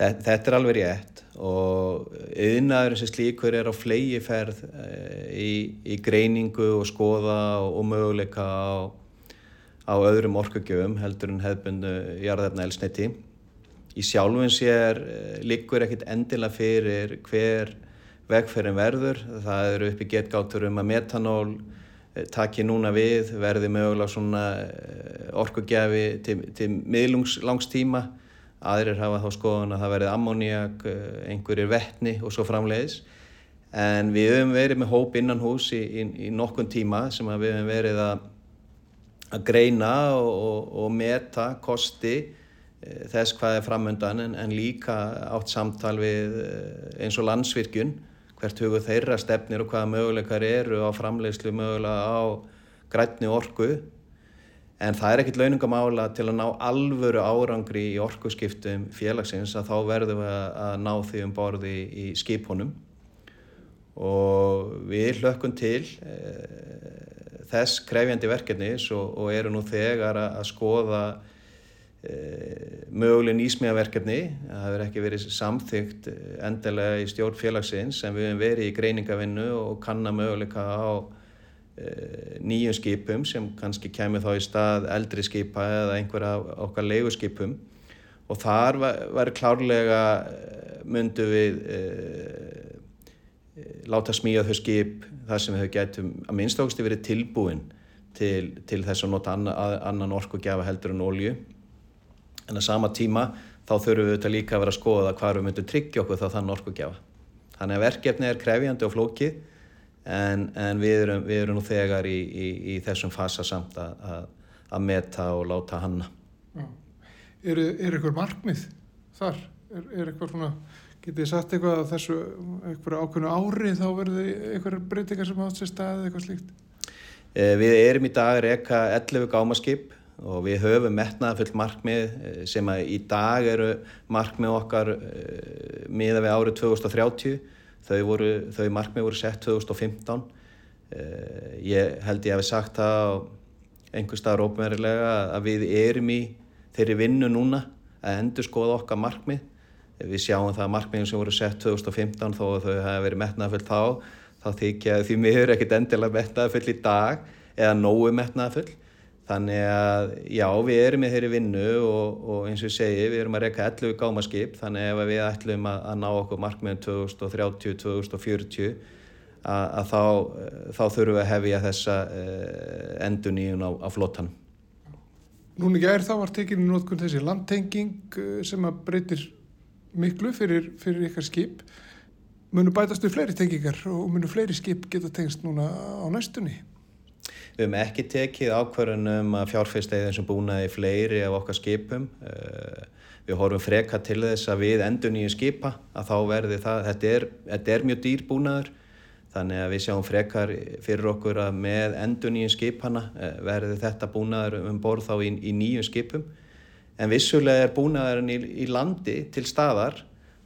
Þetta er alveg rétt og yðnaðurinn sem slíkur er á flegi ferð eh, í, í greiningu og skoða og möguleika á, á öðrum orkugjöfum heldur en hefðbundu jarðarna elsniti. Í sjálfum sér eh, líkur ekkit endilega fyrir hver vegferðin verður. Það eru uppi getgáttur um að metanól eh, taki núna við, verði mögulega svona eh, orkugjafi til, til miðlungstíma. Aðrir hafa þá skoðan að það verði ammoniak, einhverjir vettni og svo framleiðis. En við höfum verið með hóp innan hús í, í, í nokkun tíma sem við höfum verið að, að greina og, og, og meta kosti þess hvað er framöndan en, en líka átt samtal við eins og landsvirkjun hvert hugur þeirra stefnir og hvaða möguleikar eru á framleiðslu mögulega á grætni orku. En það er ekkit launungamála til að ná alvöru árangri í orkuskiptum félagsins að þá verðum við að ná því um borði í skipunum. Og við hlökkum til e, þess krefjandi verkefnis og, og eru nú þegar að, skoða möguleg nýsmíðaverkefni það hefur ekki verið samþygt endilega í stjórn félagsins en við hefum verið í greiningavinnu og kanna möguleika á Eh, nýjum skipum sem kannski kemur þá í stað eldri skipa eða einhverja okkar leiðuskipum og þar var klárlega eh, myndu við e, e, láta smíða þau skip þar sem þau getum að minnstókstu verið tilbúin til, til þess að nota anna, annan orkugjafa heldur en ólju en að sama tíma þá þurfum við þetta líka að vera að skoða hvað við myndum tryggja okkur þá þann orkugjafa þannig að verkefni er krefjandi og flókið en, en við, erum, við erum nú þegar í, í, í þessum fasa samt að, að meta og láta hanna. Er, er eitthvað markmið þar? Er, er eitthvað svona, getið þið sagt eitthvað að þessu eitthvað ákveðnu ári þá verður eitthvað breytingar sem átt sér stað eða eitthvað slíkt? Eh, við erum í dag að reyka 11 gámaskip og við höfum metnaðafull markmið eh, sem að í dag eru markmið okkar eh, miða við árið 2030 þau, voru, þau markmið voru sett 2015 eh, ég held ég að við sagt það einhver staðar ópenverðilega að við erum í þeirri vinnu núna að endur skoða okkar markmið. Við sjáum það að markmiðin sem voru sett 2015 þó að þau hafa verið metnaðafull þá þá þykja því miður ekkit endilega metnaðafull í dag eða nógu metnaðafull Þannig að já, við erum í þeirri vinnu og, og eins og ég segi, við erum að reyka 11 gámaskip, þannig ef við ætlum að, að ná okkur markmiðin 2030-2040 að, að þá, þá þurfum við að hefja þessa eh, endur nýjun á, á flottanum. Núna ekki er þá var tekinni nótkunn þessi landtenging eh, sem að breytir miklu fyrir, fyrir ykkar skip. Munu bætast við fleiri tengingar og munu fleiri skip geta tengst núna á næstunni? Við hefum ekki tekið ákvarðunum að fjárfæstæði þessum búnaði fleiri af okkar skipum. Eh, við horfum freka til þess að við endur nýju skipa að þá verði það, þetta er, þetta er mjög dýr búnaður þannig að við sjáum frekar fyrir okkur að með endur nýju skipana eh, verði þetta búnaður um borð þá í, í nýju skipum. En vissulega er búnaðurinn í, í landi til staðar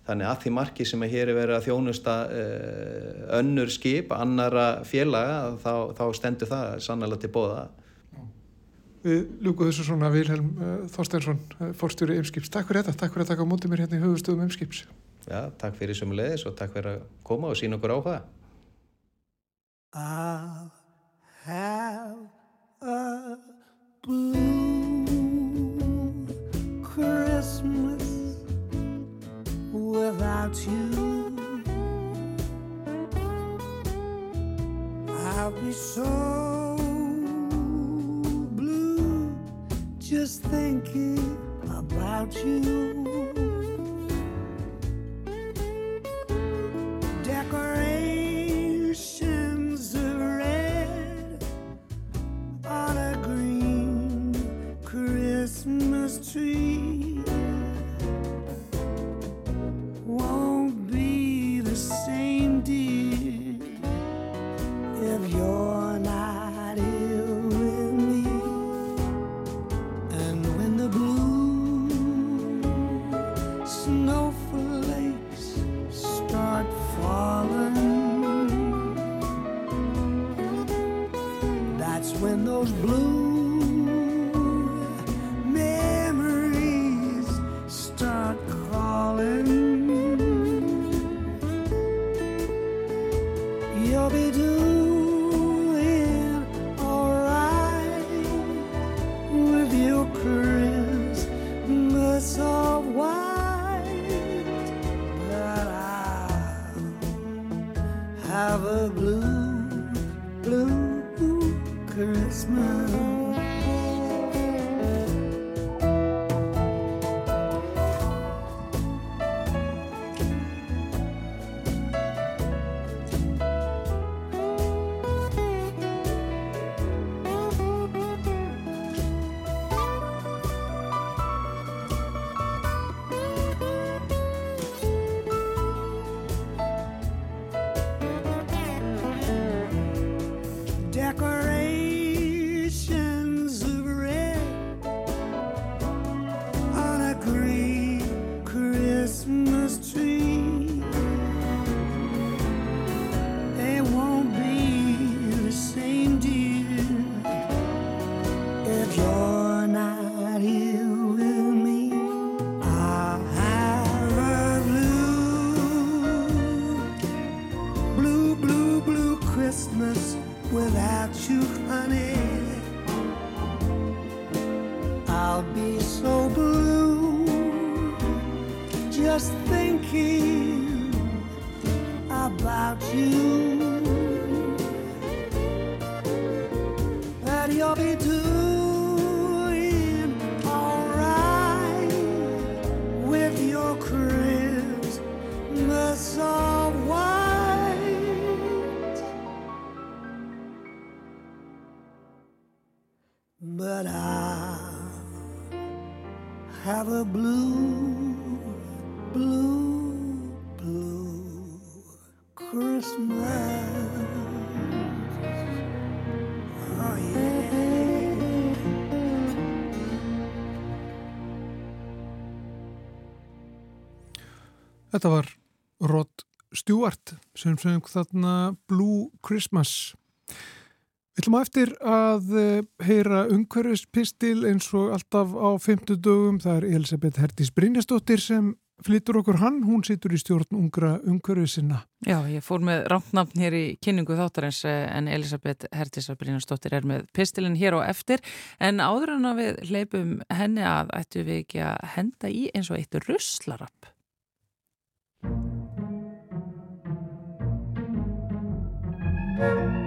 Þannig að því marki sem að hér er verið að þjónusta uh, önnur skip, annara félaga, þá, þá stendur það sannlega til bóða. Við ljúkuð þessu svona Vilhelm uh, Þorsteinsson, uh, fórstjóri Eimskips. Takk fyrir þetta, takk fyrir að taka á mótið mér hérna í höfustöðum Eimskips. Já, takk fyrir sumulegis og takk fyrir að koma og sína okkur á það. I'll have a blue Christmas without you. I'll be so blue just thinking about you. Decorations of red on a green Christmas tree. when those blues. Just thinking about you. That you'll be doing alright with your Christmas of white. But I'll have a blue, Þetta var Rod Stewart sem sögum þarna Blue Christmas. Við ætlum að eftir að eh, heyra umhverfispistil eins og alltaf á 50 dögum. Það er Elisabeth Hertís Brynjastóttir sem flyttur okkur hann. Hún situr í stjórn ungra umhverfisinna. Já, ég fór með rántnafn hér í kynningu þáttarins eh, en Elisabeth Hertisar Brynjarsdóttir er með pistilin hér og eftir en áður en að við hleypum henni að ættu við ekki að henda í eins og eitt Thank you.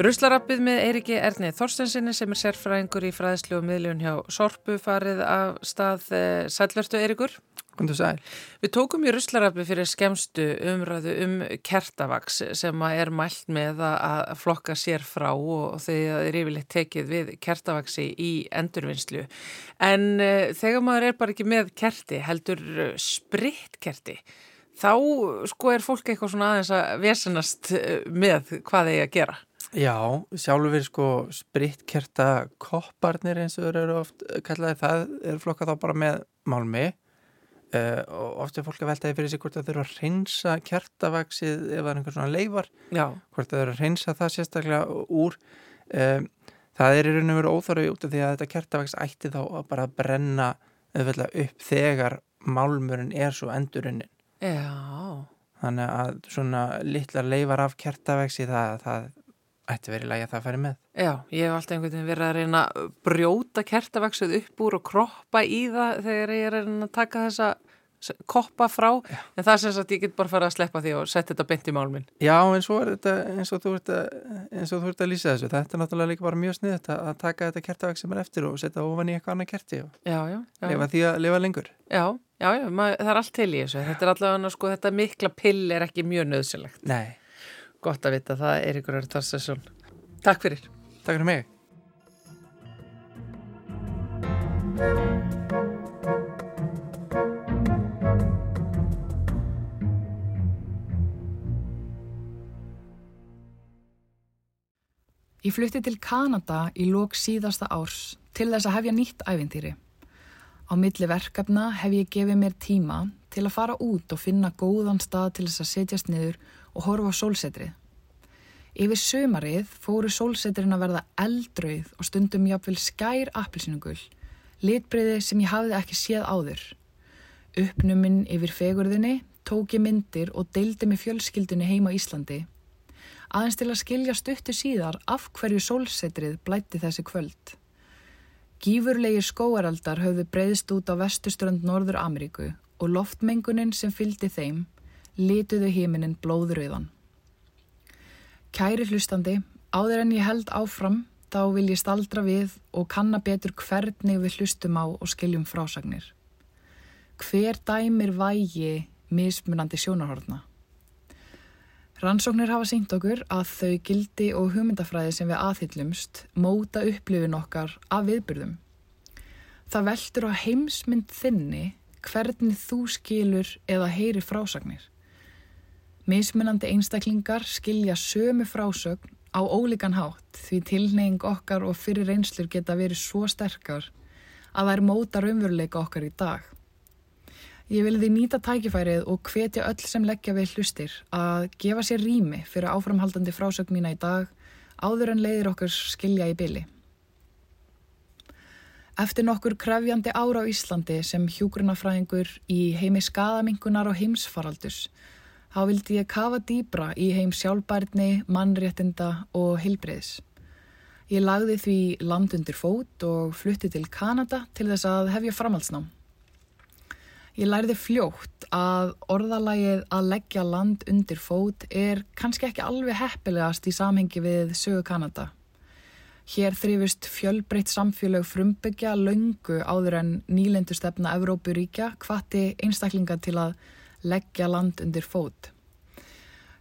Ruslarappið með Eiriki Erni Þorstensinni sem er sérfræðingur í fræðslu og miðljón hjá Sorpu farið af stað eh, Sælvertu Eirikur. Kundu sæl. Við tókum í ruslarappið fyrir skemstu umræðu um kertavaks sem er mælt með að flokka sér frá og þegar er yfirleitt tekið við kertavaksi í endurvinnslu. En uh, þegar maður er bara ekki með kerti, heldur uh, sprittkerti, þá sko er fólk eitthvað svona aðeins að vesenast með hvað þeir að gera. Já, sjálfur sko spritkerta kopparnir eins og eru oft kallaði það er flokkað þá bara með málmi. Uh, og oft er fólk að veltaði fyrir sig hvort það þurfa að reynsa kertavaksið ef það er einhver svona leifar Já, hvort það þurfa að reynsa það sérstaklega úr. Um, það er í raun og veru óþarfi út af því að þetta kertavaks ætti þá að bara brenna auðvitað upp þegar málmurinn er svo endurunnin. Já, þannig að svona litlar leifar af kertavaksi það, það ætti verið lægi að það færi með já, ég hef alltaf einhvern veginn verið að reyna að brjóta kertavaksið upp úr og kroppa í það þegar ég er að reyna að taka þessa koppa frá, en það er sem sagt ég get bara fara að sleppa því og setja þetta beint í málminn. Já, en svo er þetta eins og þú ert að, eins og þú ert að lýsa þessu þetta er náttúrulega líka bara mjög sniðut að, að taka þetta kertavaks sem er eftir og setja ofan í eitthvað annað kerti og Já, já, já. lifa því að lifa lengur Já, já, já, maður, það er allt til í þessu. Þetta er allavega, sko, þetta mikla pill er ekki mjög nöðsilegt. Nei, Gott að vita, það er ykkur að Tarsesson. Takk fyrir. takk fyrir mig Ég flutti til Kanada í lók síðasta árs til þess að hefja nýtt ævintýri. Á milli verkefna hef ég gefið mér tíma til að fara út og finna góðan stað til þess að setjast niður og horfa á sólsetrið. Yfir sömarið fóru sólsetrin að verða eldrauð og stundum jáfnvel skær appilsinugull, litbreyði sem ég hafði ekki séð áður. Uppnuminn yfir fegurðinni tók ég myndir og deildi með fjölskyldunni heima Íslandi aðeins til að skilja stuttu síðar af hverju sólsetrið blætti þessi kvöld. Gífurlegir skóaraldar höfðu breyðst út á vestuströnd Norður Ameríku og loftmengunin sem fylgdi þeim lituðu heiminin blóðröðan. Kæri hlustandi, áður en ég held áfram þá vil ég staldra við og kanna betur hvernig við hlustum á og skiljum frásagnir. Hver dæmir vægi mismunandi sjónarhortna? Rannsóknir hafa sínt okkur að þau gildi og hugmyndafræði sem við aðhyllumst móta upplifin okkar af viðbyrðum. Það veldur á heimsmynd þinni hvernig þú skilur eða heyri frásagnir. Mismunandi einstaklingar skilja sömu frásögn á ólíkan hátt því tilneying okkar og fyrir reynslur geta verið svo sterkar að þær móta raunveruleika okkar í dag. Ég vil því nýta tækifærið og hvetja öll sem leggja við hlustir að gefa sér rými fyrir áframhaldandi frásögn mína í dag áður en leiðir okkur skilja í byli. Eftir nokkur krefjandi ára á Íslandi sem hjúgrunafræðingur í heimi skadamingunar og heimsfaraldus þá vildi ég kafa dýbra í heim sjálfbærni, mannréttinda og heilbreyðs. Ég lagði því land undir fót og flutti til Kanada til þess að hefja framhaldsnám. Ég lærði fljótt að orðalagið að leggja land undir fót er kannski ekki alveg heppilegast í samhengi við sögu Kanada. Hér þrifist fjölbreytt samfélög frumbyggja löngu áður en nýlendustefna Evrópuríkja hvati einstaklinga til að leggja land undir fót.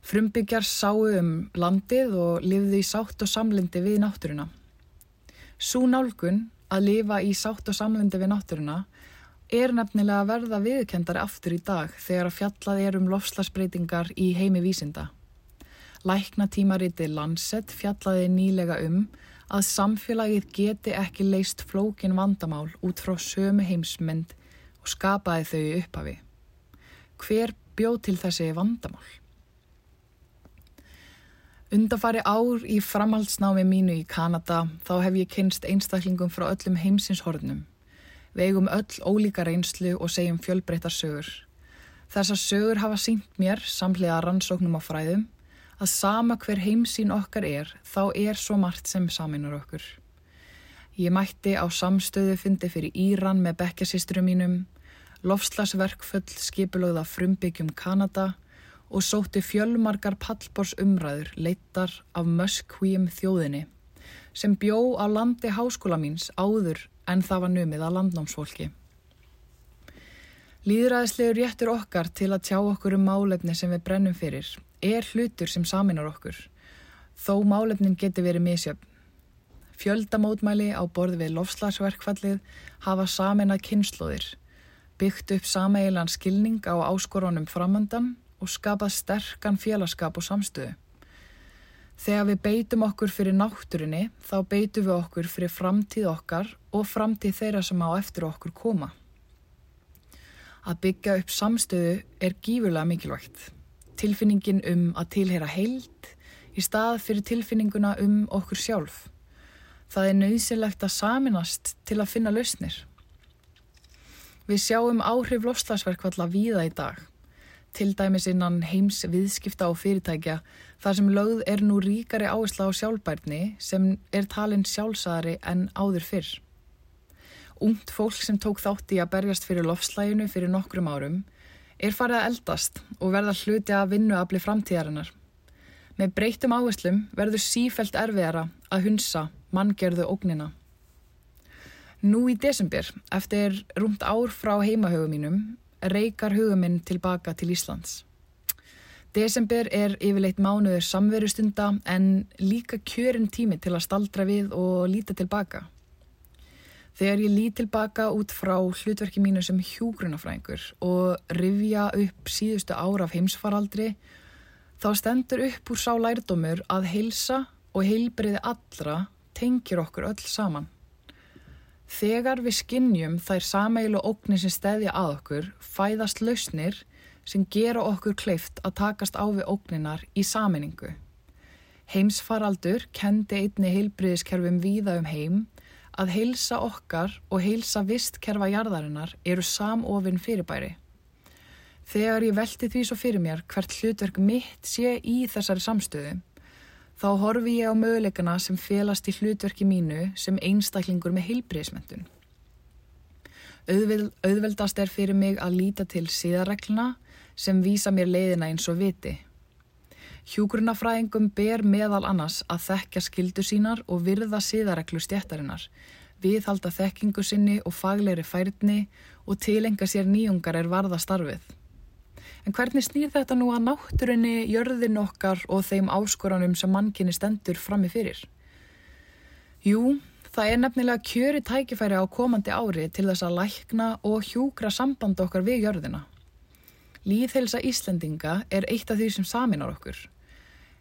Frumbyggjar sáu um landið og lifði í sátt og samlindi við náttúruna. Sú nálgun að lifa í sátt og samlindi við náttúruna er nefnilega að verða viðkendari aftur í dag þegar að fjallað er um lofslagsbreytingar í heimi vísinda. Lækna tímariti Lancet fjallaði nýlega um að samfélagið geti ekki leist flókin vandamál út frá sömu heimsmynd og skapaði þau upphafi. Hver bjóð til þessi vandamál? Undafari ár í framhaldsnámi mínu í Kanada þá hef ég kynst einstaklingum frá öllum heimsins hornum. Við eigum öll ólíka reynslu og segjum fjölbreyttar sögur. Þessar sögur hafa sínt mér, samlega rannsóknum á fræðum, að sama hver heimsín okkar er, þá er svo margt sem saminar okkur. Ég mætti á samstöðu fyndi fyrir Íran með bekkjasýsturum mínum, lofslagsverkfull skipulögða frumbyggjum Kanada og sótti fjölmarkar pallbors umræður leittar af möskvíum þjóðinni sem bjó á landi háskóla míns áður en það var numið að landnámsfólki. Líðræðislegur réttur okkar til að tjá okkur um málefni sem við brennum fyrir er hlutur sem saminar okkur, þó málefnin geti verið misjöfn. Fjöldamótmæli á borð við lofslagsverkfallið hafa saminað kynnslóðir, byggt upp sameilan skilning á áskoronum framöndan og skapað sterkan félagskap og samstöðu. Þegar við beitum okkur fyrir náttúrinni þá beitum við okkur fyrir framtíð okkar og framtíð þeirra sem á eftir okkur koma. Að byggja upp samstöðu er gífurlega mikilvægt. Tilfinningin um að tilheyra heild í stað fyrir tilfinninguna um okkur sjálf. Það er nöðsilegt að saminast til að finna lausnir. Við sjáum áhrif lofslagsverkvalla víða í dag til dæmis innan heims viðskipta og fyrirtækja þar sem lögð er nú ríkari áhersla á sjálfbærni sem er talin sjálfsæðari en áður fyrr. Ungt fólk sem tók þátt í að berjast fyrir lofslæginu fyrir nokkrum árum er farið að eldast og verða hluti að vinnuafli framtíðarinnar. Með breytum áherslum verður sífælt erfiðara að hunsa manngerðu ógnina. Nú í desember, eftir rúmt ár frá heimahögum mínum, reykar huguminn tilbaka til Íslands. Desember er yfirleitt mánuður samverustunda en líka kjörin tími til að staldra við og líta tilbaka. Þegar ég lít tilbaka út frá hlutverki mínu sem hjúgrunafræðingur og rifja upp síðustu ára af heimsfaraldri, þá stendur upp úr sá lærdómur að heilsa og heilbriði allra tengir okkur öll saman. Þegar við skinnjum þær sameilu óknir sem stefja að okkur, fæðast lausnir sem gera okkur kleift að takast á við ókninar í saminningu. Heimsfaraldur kendi einni heilbriðiskerfum víða um heim að heilsa okkar og heilsa vistkerfa jarðarinnar eru samofinn fyrirbæri. Þegar ég velti því svo fyrir mér hvert hlutverk mitt sé í þessari samstöðu, þá horfi ég á möguleikana sem felast í hlutverki mínu sem einstaklingur með heilbriðismentun. Auðvel, auðveldast er fyrir mig að líta til síðarregluna sem vísa mér leiðina eins og viti. Hjúgrunafræðingum ber meðal annars að þekkja skildu sínar og virða síðarreglu stjættarinnar, viðhalda þekkingu sinni og fagleiri færni og tilenga sér nýjungar er varða starfið. En hvernig snýr þetta nú að náttúrunni, jörðin okkar og þeim áskoranum sem mannkinni stendur frammi fyrir? Jú, það er nefnilega kjöri tækifæri á komandi ári til þess að lækna og hjúgra samband okkar við jörðina. Líðhelsa Íslendinga er eitt af því sem saminar okkur.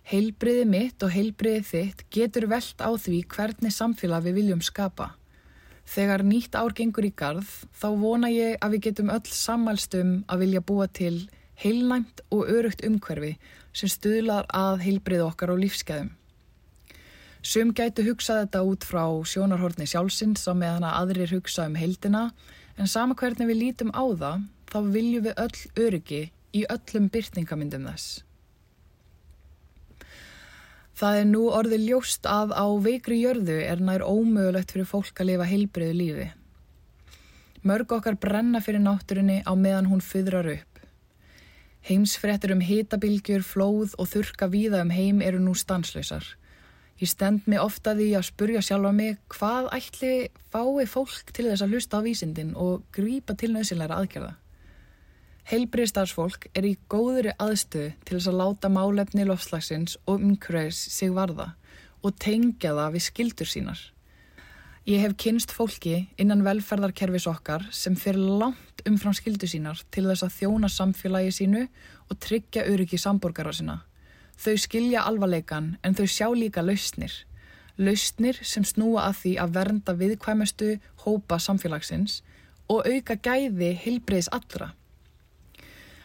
Heilbriði mitt og heilbriði þitt getur velt á því hvernig samfélag við viljum skapa. Þegar nýtt ár gengur í garð, þá vona ég að við getum öll sammælstum að vilja búa til heilnæmt og örugt umhverfi sem stuðlar að heilbrið okkar og lífskeiðum. Sum gætu hugsað þetta út frá sjónarhortni sjálfsins á meðan að aðrir hugsa um heildina en sama hvernig við lítum á það þá viljum við öll öryggi í öllum byrtingamyndum þess. Það er nú orðið ljóst að á veikri jörðu er nær ómögulegt fyrir fólk að lifa heilbriðu lífi. Mörg okkar brenna fyrir náttúrinni á meðan hún fyðrar upp. Heimsfrettir um hitabilgjur, flóð og þurka víða um heim eru nú stanslausar. Ég stend mig ofta því að spurja sjálfa mig hvað ætli fái fólk til þess að hlusta á vísindin og grípa til nöðsynleira aðgerða. Heilbriðstarfsfólk er í góðri aðstöðu til þess að láta málefni lofslagsins og umhverfis sig varða og tengja það við skildur sínar. Ég hef kynst fólki innan velferðarkerfis okkar sem fyrir langt umfram skildur sínar til þess að þjóna samfélagi sínu og tryggja öryggi samborgara sína. Þau skilja alvarleikan en þau sjá líka lausnir. Lausnir sem snúa að því að vernda viðkvæmustu hópa samfélagsins og auka gæði heilbriðs allra.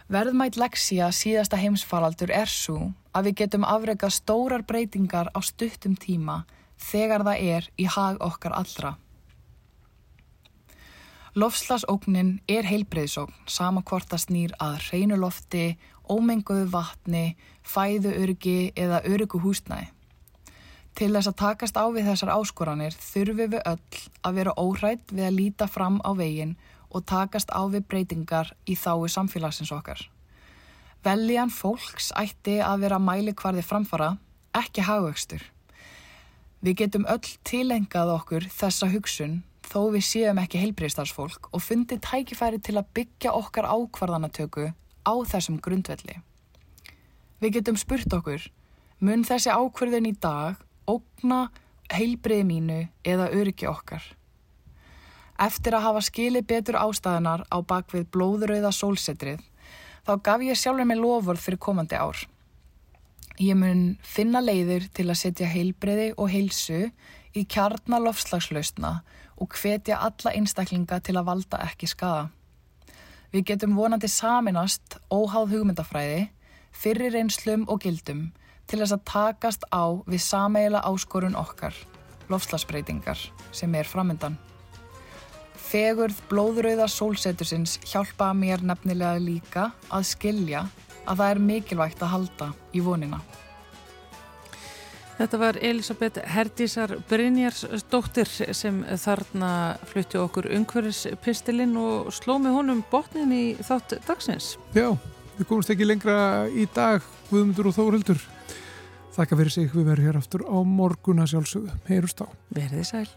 Verðmætt leksía síðasta heimsfaraldur er svo að við getum afrega stórar breytingar á stuttum tíma þegar það er í hag okkar allra. Lofslagsóknin er heilbreyðsókn sama hvort það snýr að hreinu lofti, ómenguðu vatni, fæðu örgi eða örgu húsnæði. Til þess að takast á við þessar áskoranir þurfum við öll að vera óhrætt við að líta fram á veginn og takast á við breytingar í þáu samfélagsins okkar. Veljan fólks ætti að vera mælikvarði framfara, ekki hagvöxtur. Við getum öll tilengað okkur þessa hugsun þó við séum ekki heilbreyðstarfsfólk og fundið tækifæri til að byggja okkar ákvarðanatöku á þessum grundvelli. Við getum spurt okkur, mun þessi ákvarðin í dag ógna heilbreyði mínu eða öryggi okkar? Eftir að hafa skilið betur ástæðunar á bakvið blóðurauða sólsetrið, þá gaf ég sjálfur mig lofvörð fyrir komandi ár. Ég mun finna leiðir til að setja heilbreyði og heilsu í kjarnalofslagslausna og hvetja alla einstaklinga til að valda ekki skada. Við getum vonandi saminast óháð hugmyndafræði, fyrir reynslum og gildum til þess að takast á við sameila áskorun okkar, lofslagsbreytingar, sem er framöndan. Fegurð blóðröða sólsetursins hjálpa mér nefnilega líka að skilja að það er mikilvægt að halda í vonina. Þetta var Elisabeth Herdísar Brynjarsdóttir sem þarna flutti okkur umhverfispistilinn og sló með honum botnin í þátt dagsins. Já, við komumst ekki lengra í dag, Guðmundur og Þórhildur. Þakka fyrir sig, við verðum hér aftur á morguna sjálfsögðu. Heyrust á. Verðið sæl.